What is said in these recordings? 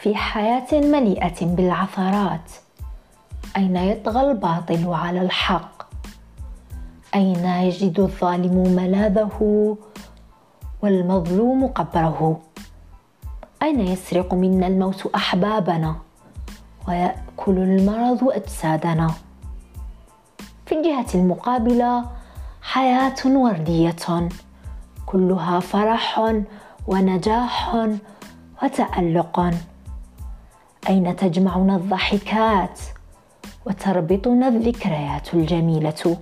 في حياة مليئة بالعثرات. أين يطغى الباطل على الحق؟ أين يجد الظالم ملاذه والمظلوم قبره؟ أين يسرق منا الموت أحبابنا ويأكل المرض أجسادنا؟ في الجهة المقابلة حياة وردية كلها فرح ونجاح وتألق. أين تجمعنا الضحكات وتربطنا الذكريات الجميلة؟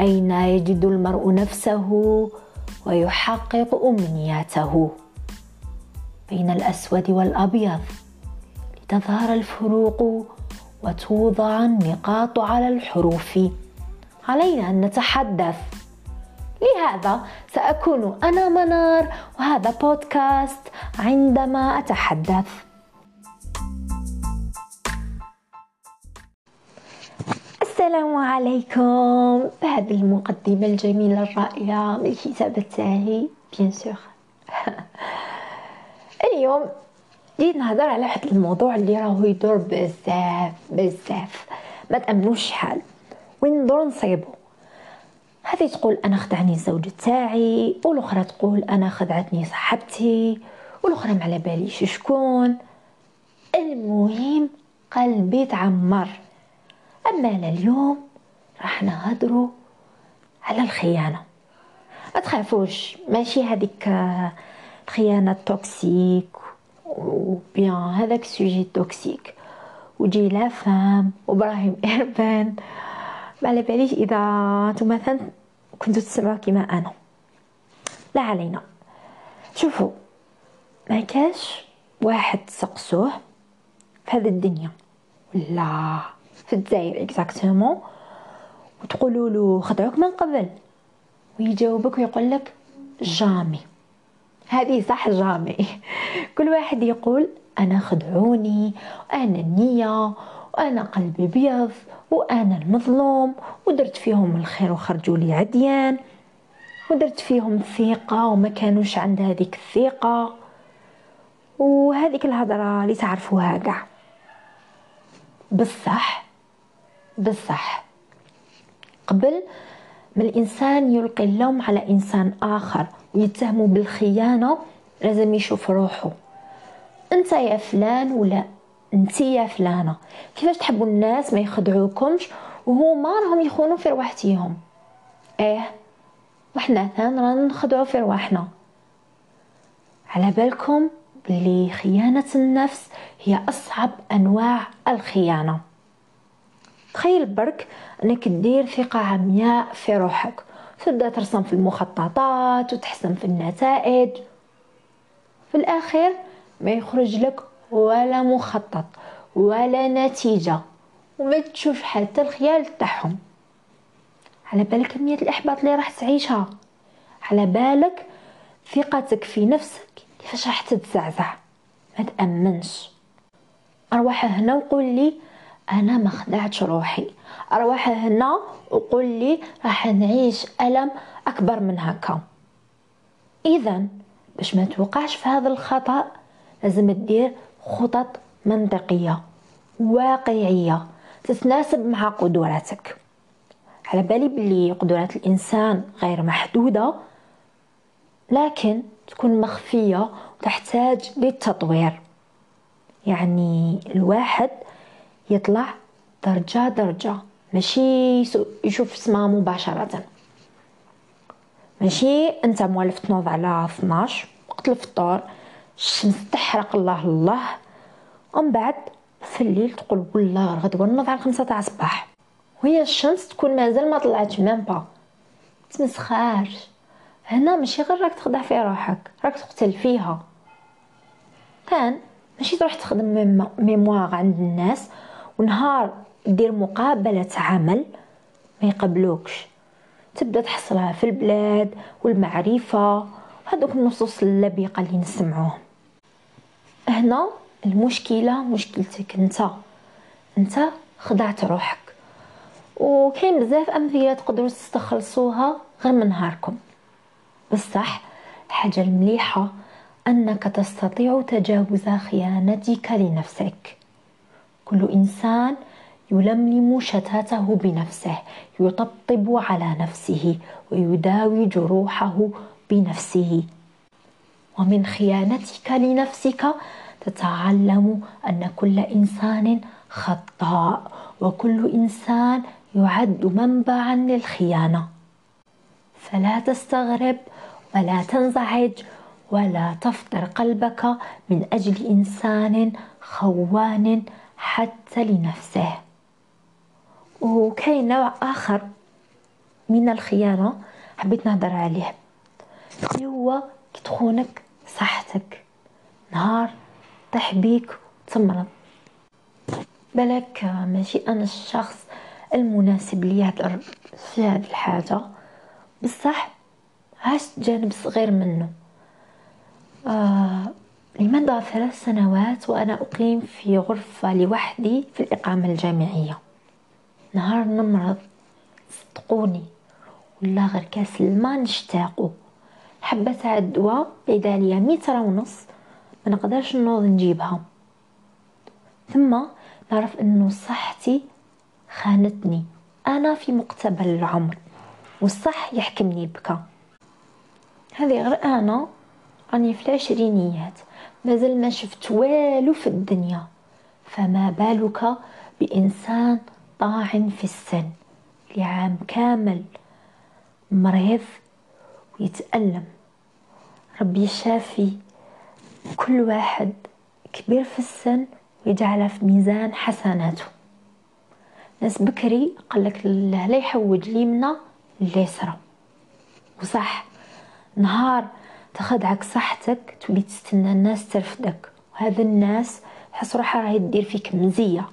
أين يجد المرء نفسه ويحقق أمنياته؟ بين الأسود والأبيض لتظهر الفروق وتوضع النقاط على الحروف. علينا أن نتحدث. لهذا سأكون أنا منار وهذا بودكاست عندما أتحدث. السلام عليكم. بهذه المقدمة الجميلة الرائعة من الكتاب تاعي بيان سور اليوم جيت نهضر على واحد الموضوع اللي راهو يدور بزاف بزاف. ما تأمنوش شحال. وين ندور نصيبو. هذه تقول أنا خدعني الزوج تاعي والأخرى تقول أنا خدعتني صاحبتي والأخرى ما على باليش شكون. المهم قلبي تعمر. اما اليوم راح نهضروا على الخيانة. ما تخافوش ماشي هذيك الخيانة ال toxique و bien هذاك sujet toxique وجي لا فام وإبراهيم ايربان ما على باليش إذا أنتم مثلا كنتوا تسمعوا كيما أنا. لا علينا. شوفوا ما كاش واحد تسقسوه في هذه الدنيا. ولا في الجزائر exactement وتقولوا له خدعوك من قبل. ويجاوبك ويقول لك jamais. هذه صح jamais. كل واحد يقول أنا خدعوني وأنا النيه وأنا قلبي بيض وأنا المظلوم ودرت فيهم الخير وخرجوا لي عديان. ودرت فيهم ثقة وما كانوش عند هذيك الثقة. وهذيك الهضرة اللي تعرفوها كاع. بصح بصح قبل ما الإنسان يلقي اللوم على إنسان آخر ويتهمه بالخيانة لازم يشوف روحه. أنت يا فلان ولا أنت يا فلانة. كيفاش تحبوا الناس ما يخدعوكمش وهما راهم يخونوا في رواحتيهم؟ إيه وحنا ثان رانا نخدعوا في رواحنا. على بالكم بلي خيانة النفس هي أصعب أنواع الخيانة. تخيل برك أنك تدير ثقة عمياء في روحك. تبدأ ترسم في المخططات وتحسن في النتائج. في الأخير ما يخرج لك ولا مخطط ولا نتيجة وما تشوف حتى الخيال تاعهم. على بالك كمية الإحباط اللي راح تعيشها. على بالك ثقتك في نفسك كيفاش راح تتزعزع. ما تأمنش. أرواح هنا وقول لي أنا ما خدعتش روحي. أرواح هنا وقول لي راح نعيش ألم أكبر من هكا. إذا باش ما توقعش في هذا الخطأ لازم تدير خطط منطقية واقعية تتناسب مع قدراتك. على بالي بلي قدرات الإنسان غير محدودة لكن تكون مخفية وتحتاج للتطوير. يعني الواحد يطلع درجة درجة. ماشي يشوف سما مباشرة. ماشي انت موالف تنوض على 12 وقت الفطور الشمس تحرق الله الله. ومن بعد في الليل تقول والله غدوه نوض على خمسة تاع الصباح. وهي الشمس تكون مازال ما طلعتش ميم با. تمسخارش هنا ماشي غير راك تخدع في روحك راك تقتل فيها. كان ماشي تروح تخدم ميموار عند الناس ونهار دير مقابلة عمل ما يقبلوكش. تبدأ تحصلها في البلاد والمعرفة. هذوك النصوص اللبقة اللي نسمعوهم. هنا المشكلة مشكلتك انت. انت خدعت روحك. وكاين بزاف أمثلة تقدروا تستخلصوها غير من نهاركم. بصح الحاجة المليحة أنك تستطيع تجاوز خيانتك لنفسك. كل إنسان يلملم شتاته بنفسه يطبطب على نفسه ويداوي جروحه بنفسه. ومن خيانتك لنفسك تتعلم أن كل إنسان خطاء وكل إنسان يعد منبعا للخيانة. فلا تستغرب ولا تنزعج ولا تفطر قلبك من أجل إنسان خوان حتى لنفسه. وكاين نوع آخر من الخيانة حبيت نهضر عليه. اللي هو كتخونك صحتك. نهار طيح بيك وتمرض. بالك ماشي أنا الشخص المناسب لي يهضر في هذه الحاجة. بصح عشت جانب صغير منه. آه لمدة ثلاث سنوات وأنا أقيم في غرفة لوحدي في الإقامة الجامعية. نهار نمرض صدقوني ولا غير كاس الماء نشتاقو. حبة تاع الدواء بعيدة عليا متر ونص ما نقدرش نوض نجيبها. ثم نعرف انه صحتي خانتني. أنا في مقتبل العمر والصح يحكمني بكا هذه غير أنا راني في العشرينيات. مازال ما شفت والو في الدنيا. فما بالك بإنسان طاعن في السن لعام كامل مريض ويتألم. ربي شافي كل واحد كبير في السن ويجعله في ميزان حسناته. ناس بكري قالك لا يحوج اليمنى لليسرى وصح نهار تخدعك صحتك تولي تستنى الناس ترفدك. وهذا الناس تحس روحها راهي دير فيك مزية.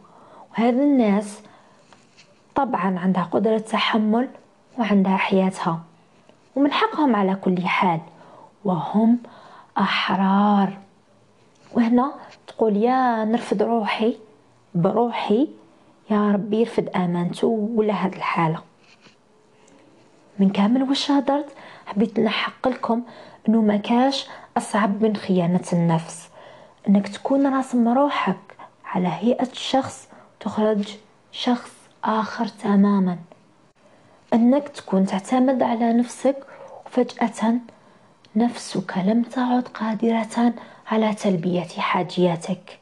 وهذا الناس طبعا عندها قدرة تحمل وعندها حياتها. ومن حقهم على كل حال. وهم أحرار. وهنا تقول يا نرفد روحي بروحي يا ربي يرفد آمانته ولا هاد الحالة. من كامل واش هدرت؟ حبيت نحق لكم إنه ما كاش أصعب من خيانة النفس. إنك تكون راسم روحك على هيئة شخص تخرج شخص آخر تماما. إنك تكون تعتمد على نفسك وفجأة نفسك لم تعد قادرة على تلبية حاجياتك.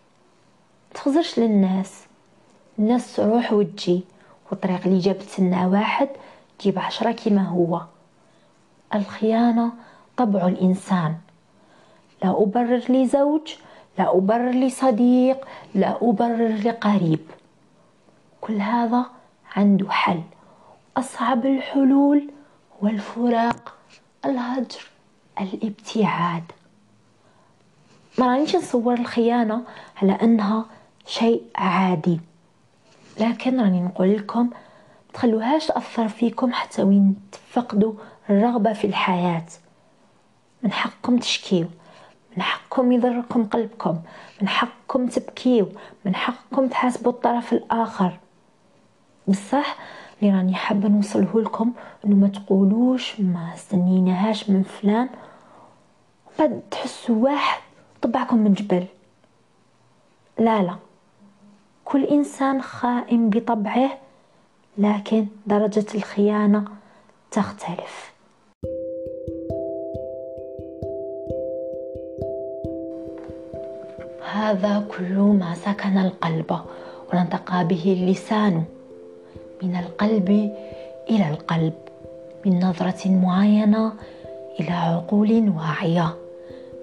تخزرش للناس. الناس تروح وتجي والطريق اللي جابت لنا واحد تجيب عشرة كما هو. الخيانة طبع الإنسان. لا أبرر لزوج لا أبرر لصديق لا أبرر لقريب كل هذا عنده حل. أصعب الحلول هو الفراق الهجر الابتعاد. ما رانيش نصور الخيانة على أنها شيء عادي. لكن راني نقول لكم تخلوهاش تأثر فيكم حتى وين تفقدوا الرغبة في الحياة. من حقكم تشكيو من حقكم يضركم قلبكم من حقكم تبكيو من حقكم تحاسبوا الطرف الآخر. بصح اللي راني حابة نوصله لكم إنه ما تقولوش ما استنيناهاش من فلان. بعد تحسوا واحد طبعكم من جبل. لا لا. كل إنسان خائن بطبعه لكن درجة الخيانة تختلف. هذا كل ما سكن القلب ونطق به اللسان من القلب إلى القلب من نظرة معينة إلى عقول واعية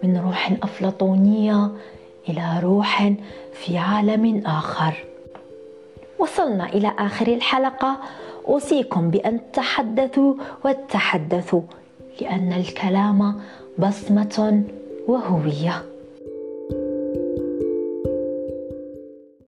من روح أفلاطونية إلى روح في عالم آخر. وصلنا إلى آخر الحلقة. أوصيكم بأن تحدثوا وتحدثوا لأن الكلام بصمة وهوية.